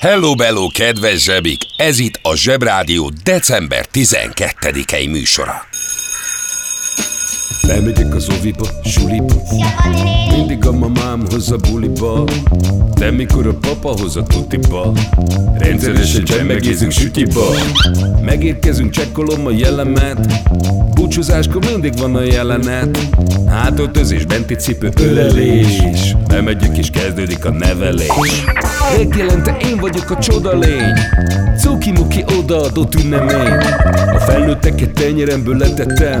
Hello, bello, kedves zsebik! Ez itt a Zsebrádió december 12-i műsora. Lemegyek az oviba, suliba. Mindig a mamám hoz a buliba. De mikor a papa hoz a tutiba Rendszeresen csemmegézünk sütiba. Megérkezünk, csekkolom a jellemet. Búcsúzáskor mindig van a jelenet. Hátöltözés, benti cipő, ölelés. Bemegyünk és kezdődik a nevelés. Megjelente én vagyok a csoda lény? Cuki-muki odaadott ünnemény. A felnőtteket tenyeremből letettem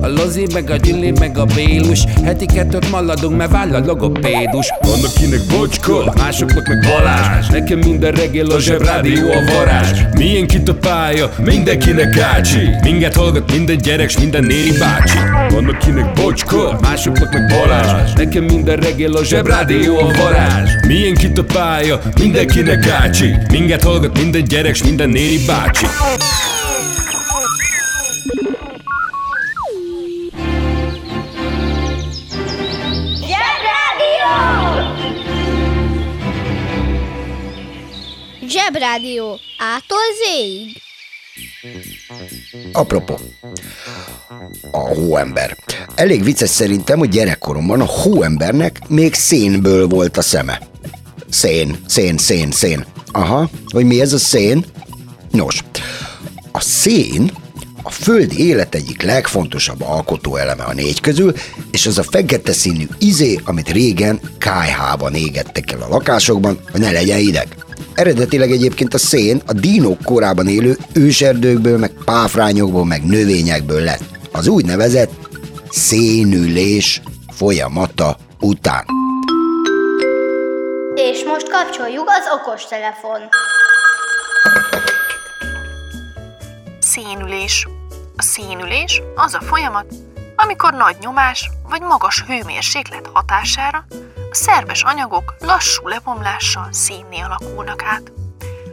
a Lozi, meg a Gyüli, meg a Bélus. Heti kettőt maladunk, mert váll a logopédus. Van akinek bocska, másoknak meg Balázs. Nekem minden reggel a zsebrádió a varázs. Milyen kit a pálya, mindenkinek ácsi. Minket hallgat minden gyerek, s minden néri bácsi. Van akinek bocska, másoknak meg Balázs. Nekem minden reggel a zsebrádió a varázs. Milyen kit a pálya, mindenkinek ácsi. Minket hallgat minden gyerek, s minden néri bácsi Zsebrádió. Ától zéig. Apropó, a hóember. Elég vicces szerintem, hogy gyerekkoromban a hóembernek még szénből volt a szeme. Szén, szén, szén, szén. Aha, hogy mi ez a szén? Nos, a szén a földi élet egyik legfontosabb alkotóeleme a négy közül, és az a fekete színű izé, amit régen kájhában égettek el a lakásokban, hogy ne legyen ideg. Eredetileg egyébként a szén a dínók korában élő őserdőkből, meg páfrányokból, meg növényekből lett. Az úgynevezett szénülés folyamata után. És most kapcsoljuk az okostelefon. Szénülés. A szénülés az a folyamat, amikor nagy nyomás vagy magas hőmérséklet hatására a szerves anyagok lassú lebomlással szénné alakulnak át.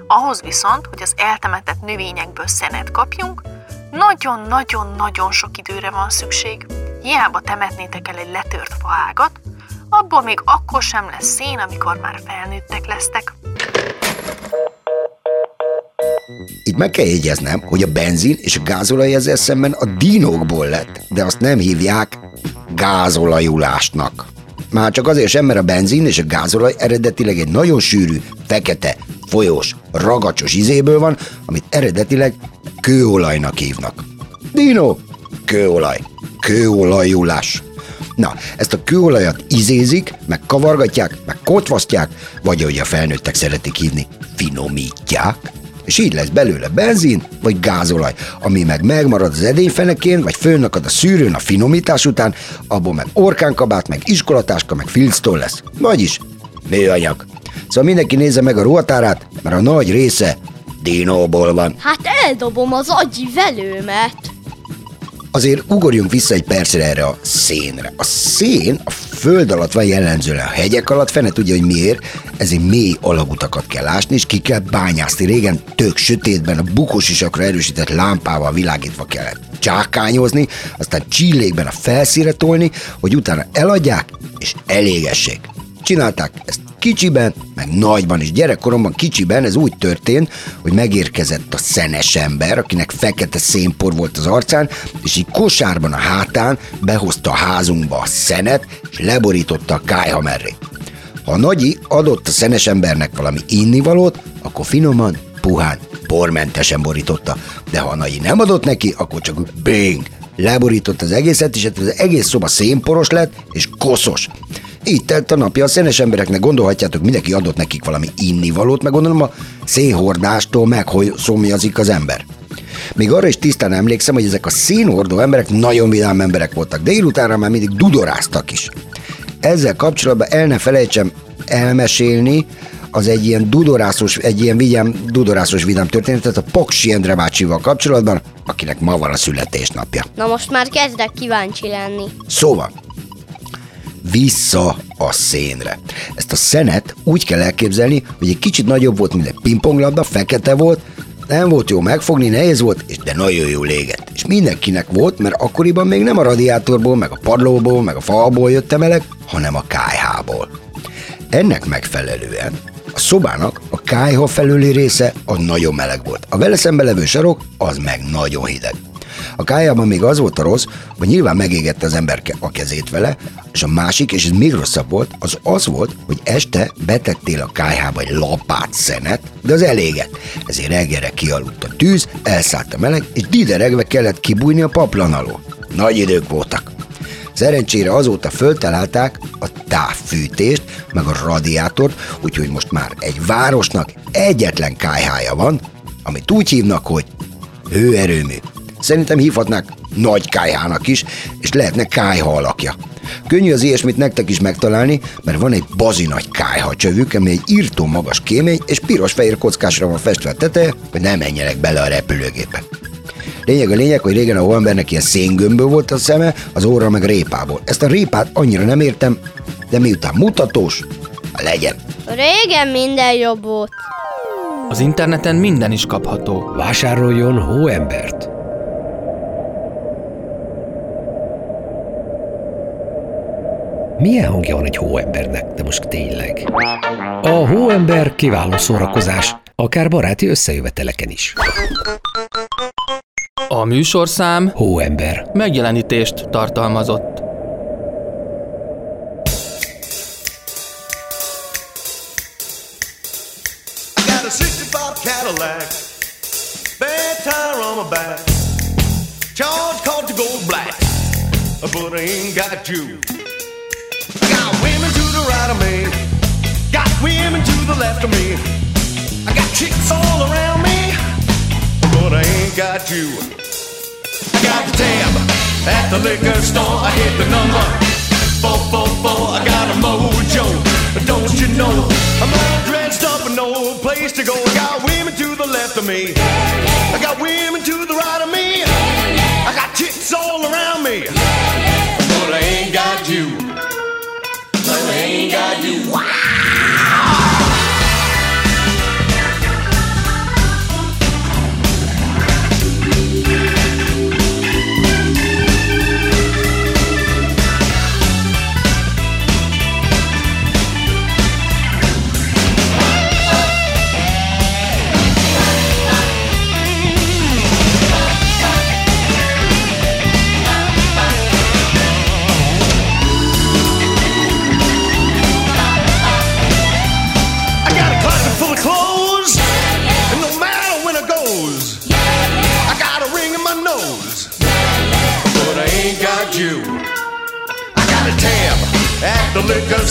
Ahhoz viszont, hogy az eltemetett növényekből szenet kapjunk, nagyon-nagyon-nagyon sok időre van szükség. Hiába temetnétek el egy letört faágat, abból még akkor sem lesz szén, amikor már felnőttek lesztek. Itt meg kell jegyeznem, hogy a benzin és a gázolaj ezzel szemben a dinókból lett, de azt nem hívják gázolajulásnak. Már csak azért sem, mert a benzin és a gázolaj eredetileg egy nagyon sűrű, fekete, folyós, ragacsos izéből van, amit eredetileg kőolajnak hívnak. Dino, kőolaj, kőolajulás. Na, ezt a kőolajat izézik, meg kavargatják, meg kotvasztják, vagy ahogy a felnőttek szeretik hívni, finomítják, és így lesz belőle benzin vagy gázolaj, ami meg megmarad az edényfenekén, vagy fölnakad a szűrőn a finomítás után, abból meg orkánkabát, meg iskolatáska, meg filctól lesz. Vagyis műanyag. Szóval mindenki nézze meg a ruhatárát, mert a nagy része dinóból van. Hát eldobom az agyi velőmet. Azért ugorjunk vissza egy percre erre a szénre. A szén a föld alatt van jellemzően a hegyek alatt, fene tudja, hogy miért, ezért mély alagutakat kell ásni, és ki kell bányászni. Régen tök sötétben a bukós isakra erősített lámpával világítva kellett csákányozni, aztán csillékben a felszíre tolni, hogy utána eladják és elégessék. Csinálták ezt kicsiben, meg nagyban is. Gyerekkoromban kicsiben ez úgy történt, hogy megérkezett a szenes ember, akinek fekete szénpor volt az arcán, és így kosárban a hátán behozta a házunkba a szenet, és leborította a kájha mellé. Ha a nagyi adott a szenes embernek valami innivalót, akkor finoman, puhán pormentesen borította, de ha a Nagy nem adott neki, akkor csak bing, leborított az egészet, és az egész szoba szénporos lett, és koszos. Így telt a napja, a szenes embereknek gondolhatjátok, mindenki adott nekik valami innivalót, meg gondolom a szénhordástól meg, hogy szomjazik az ember. Még arra is tisztán emlékszem, hogy ezek a színhordó emberek nagyon vidám emberek voltak, de délutánra már mindig dudoráztak is. Ezzel kapcsolatban el ne felejtsem elmesélni, az egy ilyen dudorászos, egy ilyen vigyám, dudorászos vidám történetet a Poksi Endre bácsival kapcsolatban, akinek ma van a születésnapja. Na most már kezdek kíváncsi lenni. Szóval, vissza a szénre. Ezt a szenet úgy kell elképzelni, hogy egy kicsit nagyobb volt, mint egy pingponglabda, fekete volt, nem volt jó megfogni, nehéz volt, és de nagyon jó légett. És mindenkinek volt, mert akkoriban még nem a radiátorból, meg a padlóból, meg a falból jött a meleg, hanem a kájhából. Ennek megfelelően a szobának a kájha felüli része az nagyon meleg volt. A vele szembe levő sarok az meg nagyon hideg. A kájában még az volt a rossz, hogy nyilván megégette az ember a kezét vele, és a másik, és ez még rosszabb volt, az az volt, hogy este betettél a kájhába egy lapát szenet, de az elégett. Ezért reggelre kialudt a tűz, elszállt a meleg, és dideregve kellett kibújni a paplan alól. Nagy idők voltak. Szerencsére azóta föltalálták a távfűtést, meg a radiátort, úgyhogy most már egy városnak egyetlen kájhája van, amit úgy hívnak, hogy hőerőmű. Szerintem hívhatnák nagy kájhának is, és lehetne kájha alakja. Könnyű az ilyesmit nektek is megtalálni, mert van egy bazi nagy kájha csövük, ami egy írtó magas kémény, és piros-fehér kockásra van festve a teteje, hogy ne menjenek bele a repülőgépe. Lényeg a lényeg, hogy régen a hóembernek ilyen széngömből volt a szeme, az óra meg répából. Ezt a répát annyira nem értem, de miután mutatós, legyen. Régen minden jobb volt. Az interneten minden is kapható. Vásároljon hóembert! Milyen hangja van egy hóembernek, de most tényleg? A hóember kiváló szórakozás, akár baráti összejöveteleken is. A műsorszám Hóember. megjelenítést tartalmazott. Got a 65 Cadillac, bad tire on my back. Charge called to go black, but I ain't got you. The right of me, got women to the left of me. I got chicks all around me, but I ain't got you. I got the tab at the liquor store. I hit the number four four four. I got a mojo, don't you know? I'm all dressed up and no place to go. I got women to the left of me. I got women to the right of me. I got chicks all around me, but I ain't got you. But I ain't got you.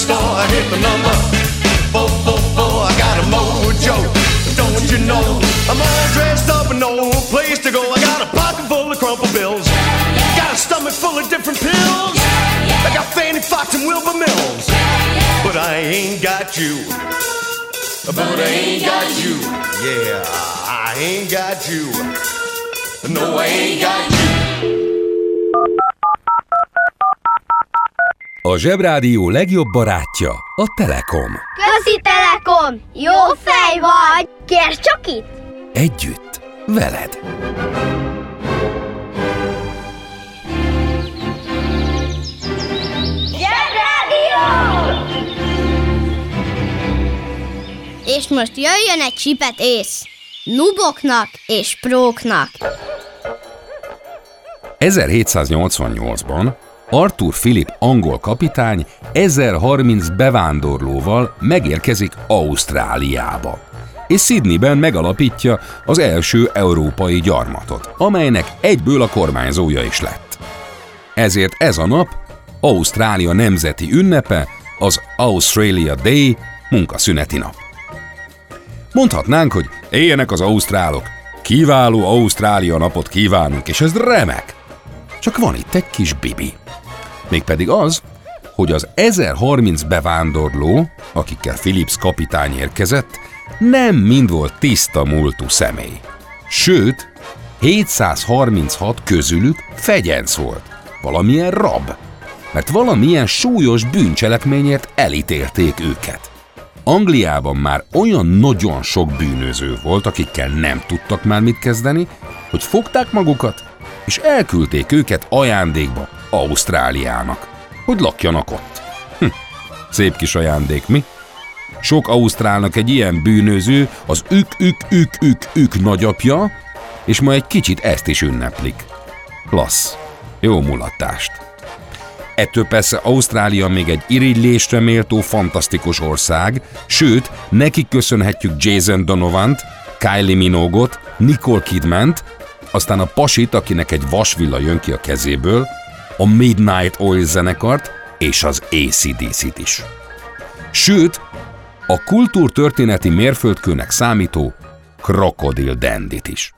Store. I hit the number four four four. I got a mojo, don't you know? I'm all dressed up and no place to go. I got a pocket full of crumple bills, got a stomach full of different pills. I got Fanny Fox and Wilbur Mills, but I ain't got you. But I ain't got you. Yeah, I ain't got you. No, I ain't got you. A Zsebrádió legjobb barátja a Telekom. Közi Telekom! Jó fej vagy! Kérd csak itt! Együtt, veled. És most jöjjön egy csipet ész. Nuboknak és próknak. 1788-ban Arthur Philip angol kapitány 1030 bevándorlóval megérkezik Ausztráliába. és Sydneyben megalapítja az első európai gyarmatot, amelynek egyből a kormányzója is lett. Ezért ez a nap Ausztrália nemzeti ünnepe, az Australia Day munkaszüneti nap. Mondhatnánk, hogy éljenek az ausztrálok, kiváló Ausztrália napot kívánunk, és ez remek. Csak van itt egy kis bibi. Mégpedig az, hogy az 1030 bevándorló, akikkel Philips kapitány érkezett, nem mind volt tiszta múltú személy. Sőt, 736 közülük fegyenc volt, valamilyen rab, mert valamilyen súlyos bűncselekményért elítélték őket. Angliában már olyan nagyon sok bűnöző volt, akikkel nem tudtak már mit kezdeni, hogy fogták magukat, és elküldték őket ajándékba Ausztráliának, hogy lakjanak ott. Hm, szép kis ajándék, mi? Sok ausztrálnak egy ilyen bűnöző az ük-ük-ük-ük-ük nagyapja, és ma egy kicsit ezt is ünneplik. Klassz. Jó mulatást. Ettől persze Ausztrália még egy irigylésre méltó fantasztikus ország, sőt, nekik köszönhetjük Jason Donovant, Kylie Minogot, Nicole Kidmant, aztán a Pasit, akinek egy vasvilla jön ki a kezéből, a Midnight Oil zenekart és az ACDC-t is. Sőt, a kultúrtörténeti mérföldkőnek számító Krokodil Dandit is.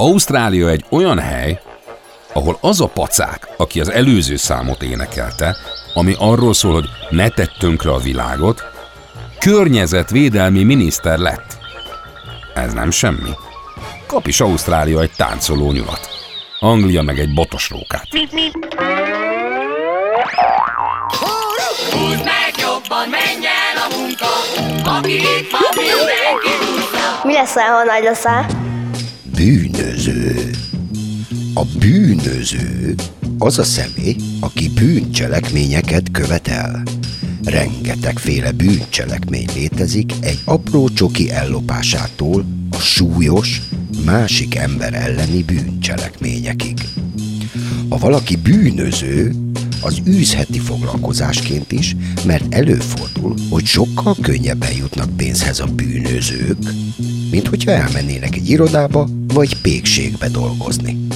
Ausztrália egy olyan hely, ahol az a pacák, aki az előző számot énekelte, ami arról szól, hogy ne tedd tönkre a világot, környezetvédelmi miniszter lett. Ez nem semmi. Kap is Ausztrália egy táncoló nyulat. Anglia meg egy botos rókát. Húzd meg jobban, menj el a munka, aki itt van, mindenki Mi lesz, ha nagy leszel? Bűnöző. A bűnöző az a személy, aki bűncselekményeket követel. Rengetegféle bűncselekmény létezik egy apró csoki ellopásától a súlyos, másik ember elleni bűncselekményekig. Ha valaki bűnöző, az űzheti foglalkozásként is, mert előfordul, hogy sokkal könnyebben jutnak pénzhez a bűnözők, mint hogyha elmennének egy irodába vagy pékségbe dolgozni.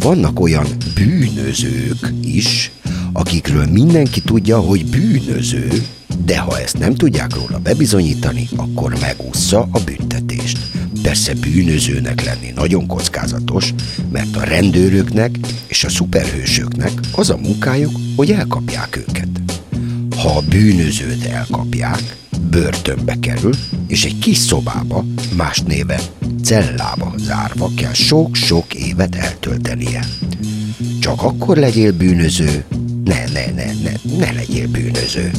Vannak olyan bűnözők is, akikről mindenki tudja, hogy bűnöző, de ha ezt nem tudják róla bebizonyítani, akkor megúszza a büntetést. Persze bűnözőnek lenni nagyon kockázatos, mert a rendőröknek és a szuperhősöknek az a munkájuk, hogy elkapják őket. Ha a bűnözőt elkapják, börtönbe kerül, és egy kis szobába, más néven cellába zárva kell sok-sok évet eltöltenie. Csak akkor legyél bűnöző, ne, ne, ne, ne, ne legyél bűnöző.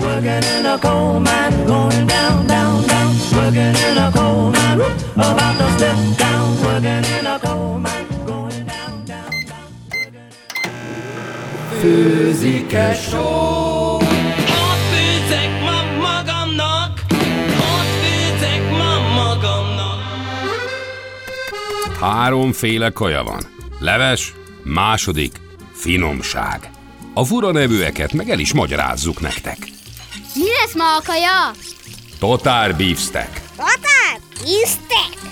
Working in a coal mine, going down, down, down. Working in a coal mine, about to step down. Working in a coal mine, going down, down, down. Főzik-e só? Háromféle kaja van. Leves, második, finomság. A fura nevűeket meg el is magyarázzuk nektek. Mi lesz ma a kaja? Totár beefsteak. Tatár beefsteak?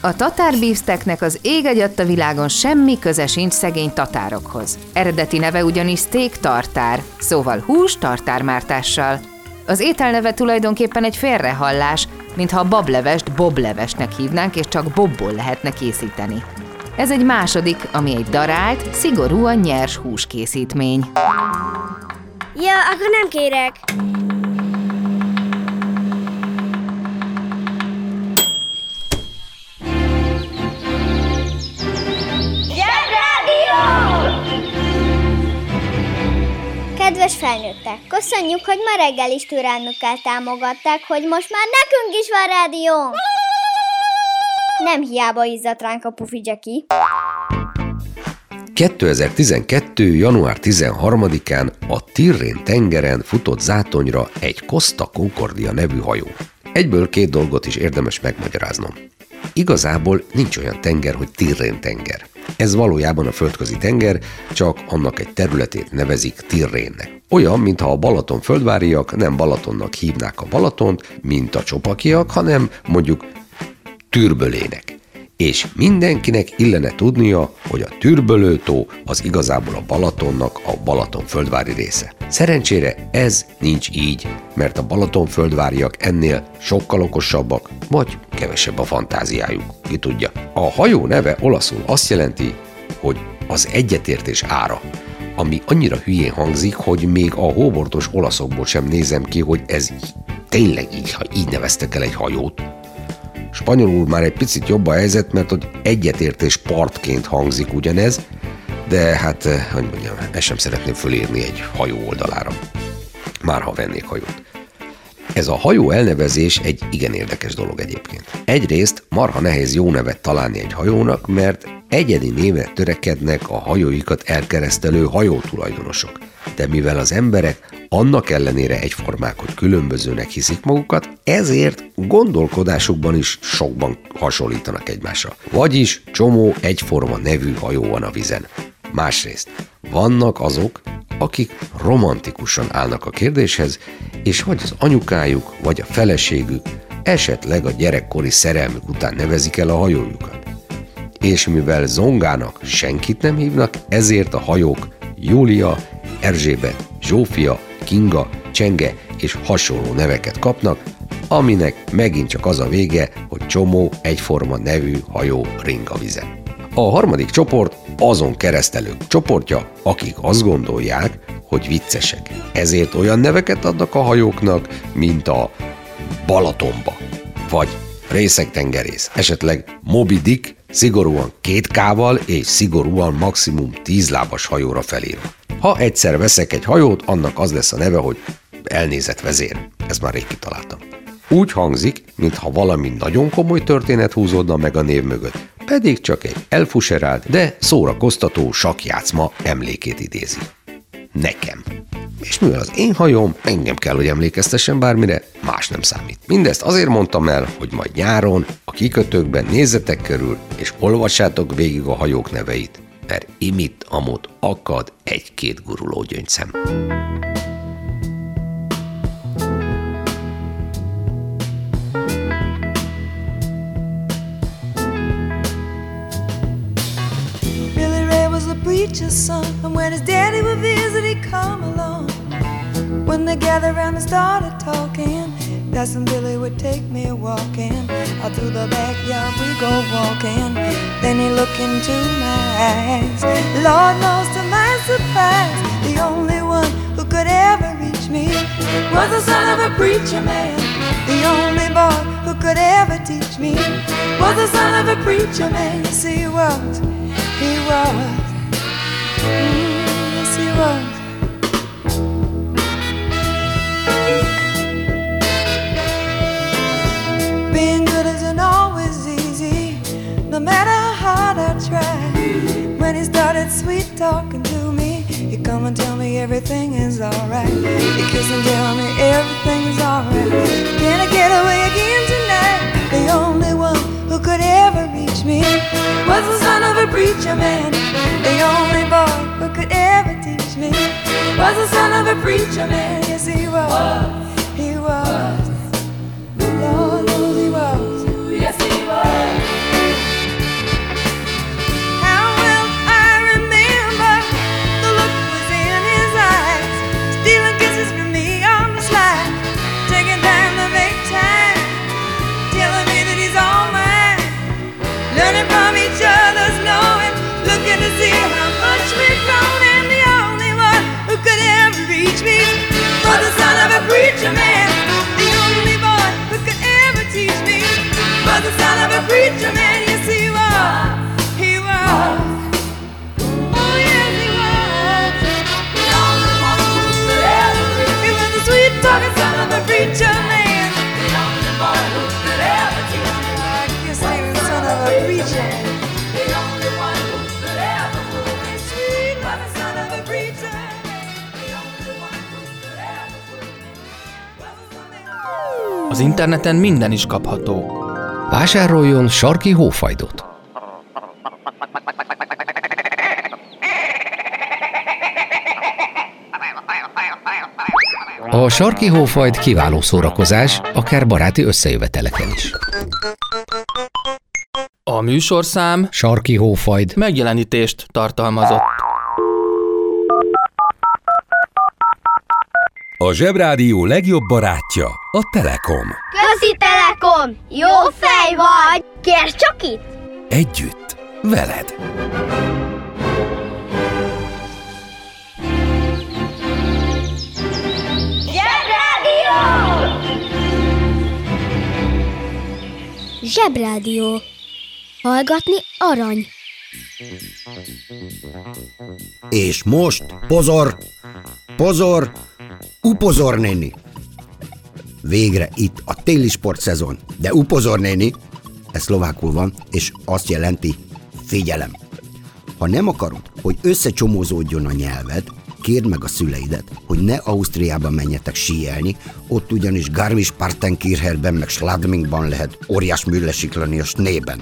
A tatár beefsteaknek az ég a világon semmi köze sincs szegény tatárokhoz. Eredeti neve ugyanis steak tartár, szóval hús tartármártással. Az ételneve tulajdonképpen egy félrehallás, mintha a bablevest boblevesnek hívnánk, és csak bobból lehetne készíteni. Ez egy második, ami egy darált, szigorúan nyers húskészítmény. Ja, akkor nem kérek. Felnőttek, köszönjük, hogy ma reggel is türelmükkel támogatták, hogy most már nekünk is van rádió. Nem hiába izzadt ránk a pufi Jackie. 2012. január 13-án a Tirrén tengeren futott zátonyra egy Costa Concordia nevű hajó. Egyből két dolgot is érdemes megmagyaráznom. Igazából nincs olyan tenger, hogy Tirrén tenger. Ez valójában a földközi tenger, csak annak egy területét nevezik Tirrénnek. Olyan, mintha a Balaton földváriak nem Balatonnak hívnák a Balatont, mint a csopakiak, hanem mondjuk Türbölének. És mindenkinek illene tudnia, hogy a Türbölőtó az igazából a Balatonnak a Balaton földvári része. Szerencsére ez nincs így, mert a Balaton földváriak ennél sokkal okosabbak, vagy kevesebb a fantáziájuk, ki tudja. A hajó neve olaszul azt jelenti, hogy az egyetértés ára, ami annyira hülyén hangzik, hogy még a hóbortos olaszokból sem nézem ki, hogy ez tényleg így, ha így neveztek el egy hajót. Spanyolul már egy picit jobb a helyzet, mert hogy egyetértés partként hangzik ugyanez, de hát, eh, hogy mondjam, ezt sem szeretném fölírni egy hajó oldalára. Már ha vennék hajót. Ez a hajó elnevezés egy igen érdekes dolog egyébként. Egyrészt marha nehéz jó nevet találni egy hajónak, mert egyedi névre törekednek a hajóikat elkeresztelő hajótulajdonosok. De mivel az emberek annak ellenére egyformák, hogy különbözőnek hiszik magukat, ezért gondolkodásukban is sokban hasonlítanak egymásra. Vagyis csomó egyforma nevű hajó van a vizen. Másrészt vannak azok, akik romantikusan állnak a kérdéshez, és vagy az anyukájuk, vagy a feleségük, esetleg a gyerekkori szerelmük után nevezik el a hajójukat. És mivel Zongának senkit nem hívnak, ezért a hajók Júlia, Erzsébet, Zsófia, Kinga, Csenge és hasonló neveket kapnak, aminek megint csak az a vége, hogy csomó egyforma nevű hajó ring a vizen. A harmadik csoport azon keresztelők csoportja, akik azt gondolják, hogy viccesek. Ezért olyan neveket adnak a hajóknak, mint a Balatonba, vagy részegtengerész, esetleg Moby Dick, szigorúan két kával és szigorúan maximum tíz lábas hajóra felírva. Ha egyszer veszek egy hajót, annak az lesz a neve, hogy elnézett vezér. Ez már rég kitaláltam. Úgy hangzik, mintha valami nagyon komoly történet húzódna meg a név mögött, pedig csak egy elfuserált, de szórakoztató sakjátszma emlékét idézi. Nekem. És mivel az én hajóm, engem kell, hogy emlékeztessen bármire, más nem számít. Mindezt azért mondtam el, hogy majd nyáron a kikötőkben nézzetek körül, és olvassátok végig a hajók neveit, mert imit amut akad egy-két guruló gyöngyszem. Billy Ray was a preacher's son, and when his daddy would visit, come along. When they gathered around and started talking, that's Billy would take me walking. Out through the backyard we go walking. Then he looked into my eyes. Lord knows to my surprise, the only one who could ever reach me was the son of a preacher man. The only boy who could ever teach me was the son of a preacher man. Yes, he was. He was. Mm, yes, he was. Matter how hard I try. When he started sweet talking to me, he come and tell me everything is alright. He kiss and tell me everything is alright. Can I get away again tonight? The only one who could ever reach me was the son of a preacher man. The only boy who could ever teach me was the son of a preacher man. Yes, he was. He was. Lord knows he was. Yes, he was. Az interneten minden is kapható. Vásároljon sarki hófajdot. A sarki hófajt kiváló szórakozás, akár baráti összejöveteleken is. A műsorszám Sarki hófajd megjelenítést tartalmazott. A Zsebrádió legjobb barátja a Telekom. Közi Telekom! Jó fej vagy! Kérd csak itt! Együtt, veled. Zsebrádió! Zsebrádió. Hallgatni arany. És most, pozor, pozor, upozor néni. Végre itt a téli sportszezon, de upozor néni, ez szlovákul van, és azt jelenti figyelem. Ha nem akarod, hogy összecsomózódjon a nyelved, kérd meg a szüleidet, hogy ne Ausztriában menjetek síelni, ott ugyanis Garmisch-Partenkircherben meg Schladmingban lehet óriás műlesiklani a snében.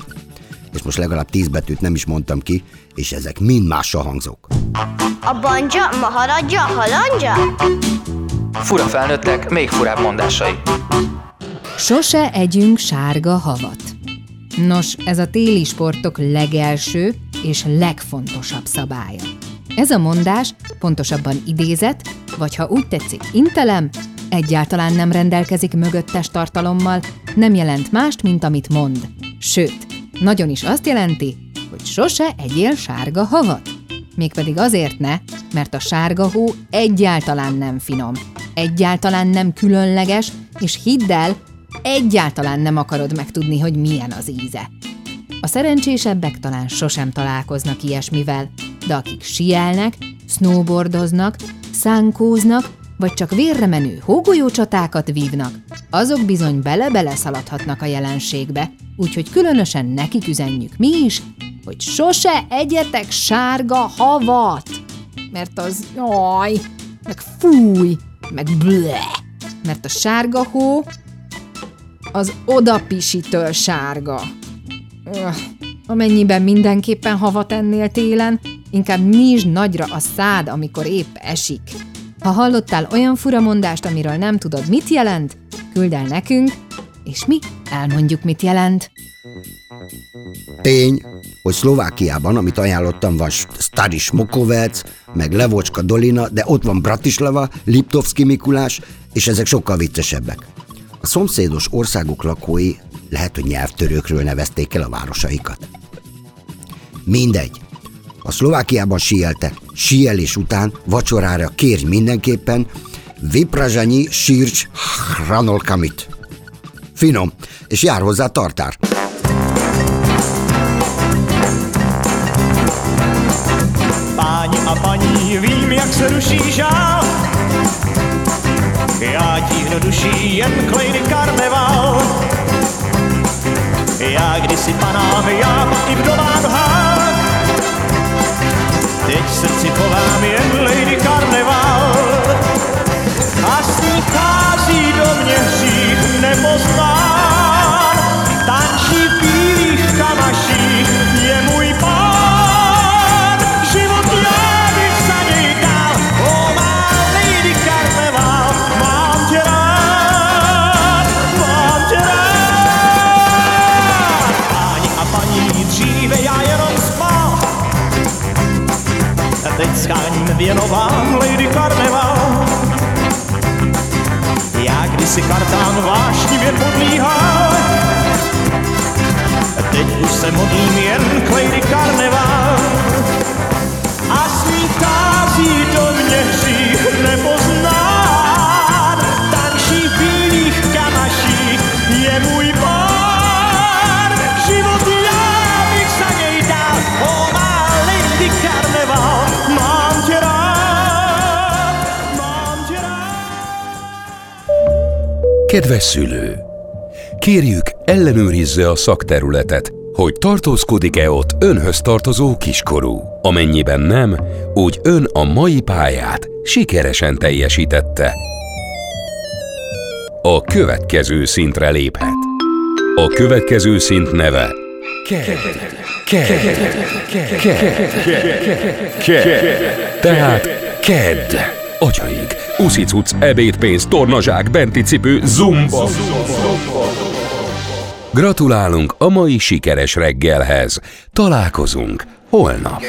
És most legalább tíz betűt nem is mondtam ki, és ezek mind másra hangzók. A banja, maharadja, halandja? Fura felnőttek, még furább mondásai. Sose együnk sárga havat. Nos, ez a téli sportok legelső és legfontosabb szabálya. Ez a mondás, pontosabban idézet, vagy ha úgy tetszik intelem, egyáltalán nem rendelkezik mögöttes tartalommal, nem jelent mást, mint amit mond. Sőt, nagyon is azt jelenti, hogy sose egyél sárga havat. Mégpedig azért ne, mert a sárga hó egyáltalán nem finom, egyáltalán nem különleges, és hidd el, egyáltalán nem akarod megtudni, hogy milyen az íze. A szerencsésebbek talán sosem találkoznak ilyesmivel, de akik sielnek, snowboardoznak, szánkóznak, vagy csak vérre menő hógolyócsatákat vívnak, azok bizony bele-bele szaladhatnak a jelenségbe, úgyhogy különösen nekik üzenjük mi is, hogy sose egyetek sárga havat, mert az jaj, meg fúj, meg ble, mert a sárga hó az odapisitől sárga. Öh, amennyiben mindenképpen havat ennél télen, inkább nyisd nagyra a szád, amikor épp esik. Ha hallottál olyan furamondást, amiről nem tudod, mit jelent, küld el nekünk, és mi elmondjuk, mit jelent. Tény, hogy Szlovákiában, amit ajánlottam, van Stari Smokovec, meg Levocska Dolina, de ott van Bratislava, Liptovski Mikulás, és ezek sokkal viccesebbek. A szomszédos országok lakói lehet, hogy nyelvtörőkről nevezték el a városaikat. Mindegy. A Szlovákiában síeltek. Síelés után vacsorára kérj mindenképpen Viprazsanyi Sírcs Hranolkamit. Finom, és jár hozzá tartár. Páni a paní, vím, jak se ruší žál. Já tíhnu duší jen klejny karneval. Já kdysi panám, já pak i vdovám hák. Teď srdci chovám jen lady karneval a z nich do mě hřích nepoznám. Kedves szülő! Kérjük, ellenőrizze a szakterületet, hogy tartózkodik-e ott önhöz tartozó kiskorú. Amennyiben nem, úgy ön a mai pályát sikeresen teljesítette. a következő szintre léphet. A következő szint neve Ked. Tehát Ked. Atyaig, uszicuc, ebédpénz, tornazsák, benti cipő, zumba. Gratulálunk a mai sikeres reggelhez. Találkozunk holnap.